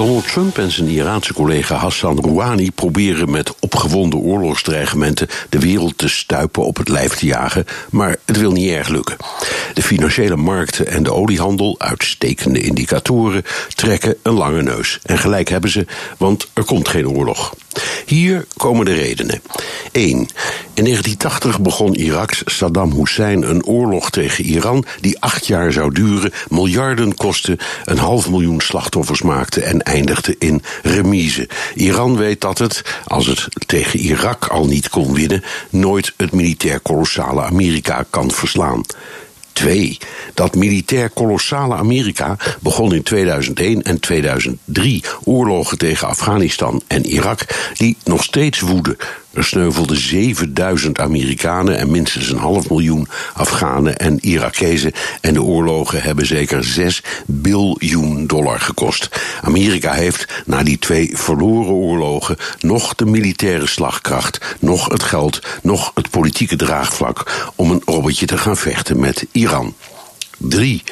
Donald Trump en zijn Iraanse collega Hassan Rouhani proberen met opgewonden oorlogsdreigementen de wereld te stuipen op het lijf te jagen, maar het wil niet erg lukken. De financiële markten en de oliehandel, uitstekende indicatoren, trekken een lange neus. En gelijk hebben ze, want er komt geen oorlog. Hier komen de redenen. 1. In 1980 begon Iraks Saddam Hussein een oorlog tegen Iran die acht jaar zou duren, miljarden kostte, een half miljoen slachtoffers maakte en eindigde in remise. Iran weet dat het, als het tegen Irak al niet kon winnen, nooit het militair kolossale Amerika kan verslaan. 2. Dat militair kolossale Amerika begon in 2001 en 2003 oorlogen tegen Afghanistan en Irak die nog steeds woeden. Er sneuvelden 7000 Amerikanen en minstens een half miljoen Afghanen en Irakezen. En de oorlogen hebben zeker 6 biljoen dollar gekost. Amerika heeft na die twee verloren oorlogen nog de militaire slagkracht, nog het geld, nog het politieke draagvlak om een robotje te gaan vechten met Iran. 3.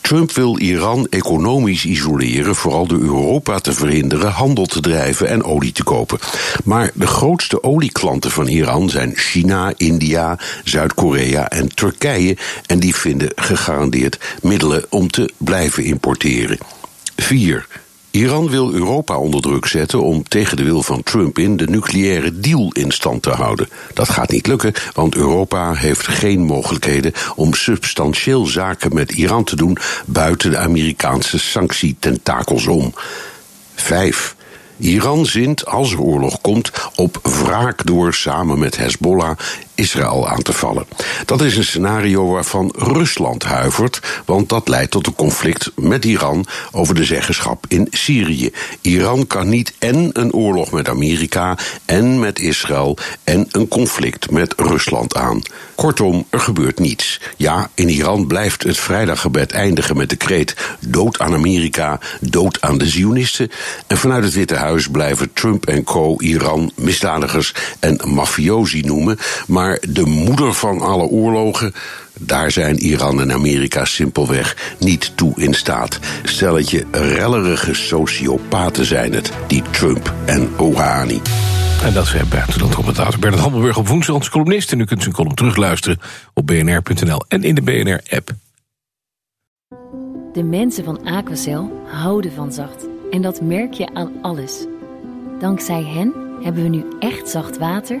Trump wil Iran economisch isoleren, vooral door Europa te verhinderen handel te drijven en olie te kopen. Maar de grootste olieklanten van Iran zijn China, India, Zuid-Korea en Turkije. En die vinden gegarandeerd middelen om te blijven importeren. 4. Iran wil Europa onder druk zetten om tegen de wil van Trump in de nucleaire deal in stand te houden. Dat gaat niet lukken, want Europa heeft geen mogelijkheden om substantieel zaken met Iran te doen buiten de Amerikaanse sanctietentakels om. 5. Iran zint, als er oorlog komt, op wraak door samen met Hezbollah Israël aan te vallen. Dat is een scenario waarvan Rusland huivert, want dat leidt tot een conflict met Iran over de zeggenschap in Syrië. Iran kan niet en een oorlog met Amerika en met Israël en een conflict met Rusland aan. Kortom, er gebeurt niets. Ja, in Iran blijft het vrijdaggebed eindigen met de kreet dood aan Amerika, dood aan de Zionisten. En vanuit het Witte Huis blijven Trump en co Iran misdadigers en mafiosi noemen, maar maar de moeder van alle oorlogen, daar zijn Iran en Amerika simpelweg niet toe in staat. Stelletje rellerige sociopaten zijn het, die Trump en Rouhani. En dat is buitenland commentator Bernard Hammelburg op woensdag, onze columnist. En u kunt zijn column terugluisteren op bnr.nl en in de BNR-app. De mensen van Aquacel houden van zacht. En dat merk je aan alles. Dankzij hen hebben we nu echt zacht water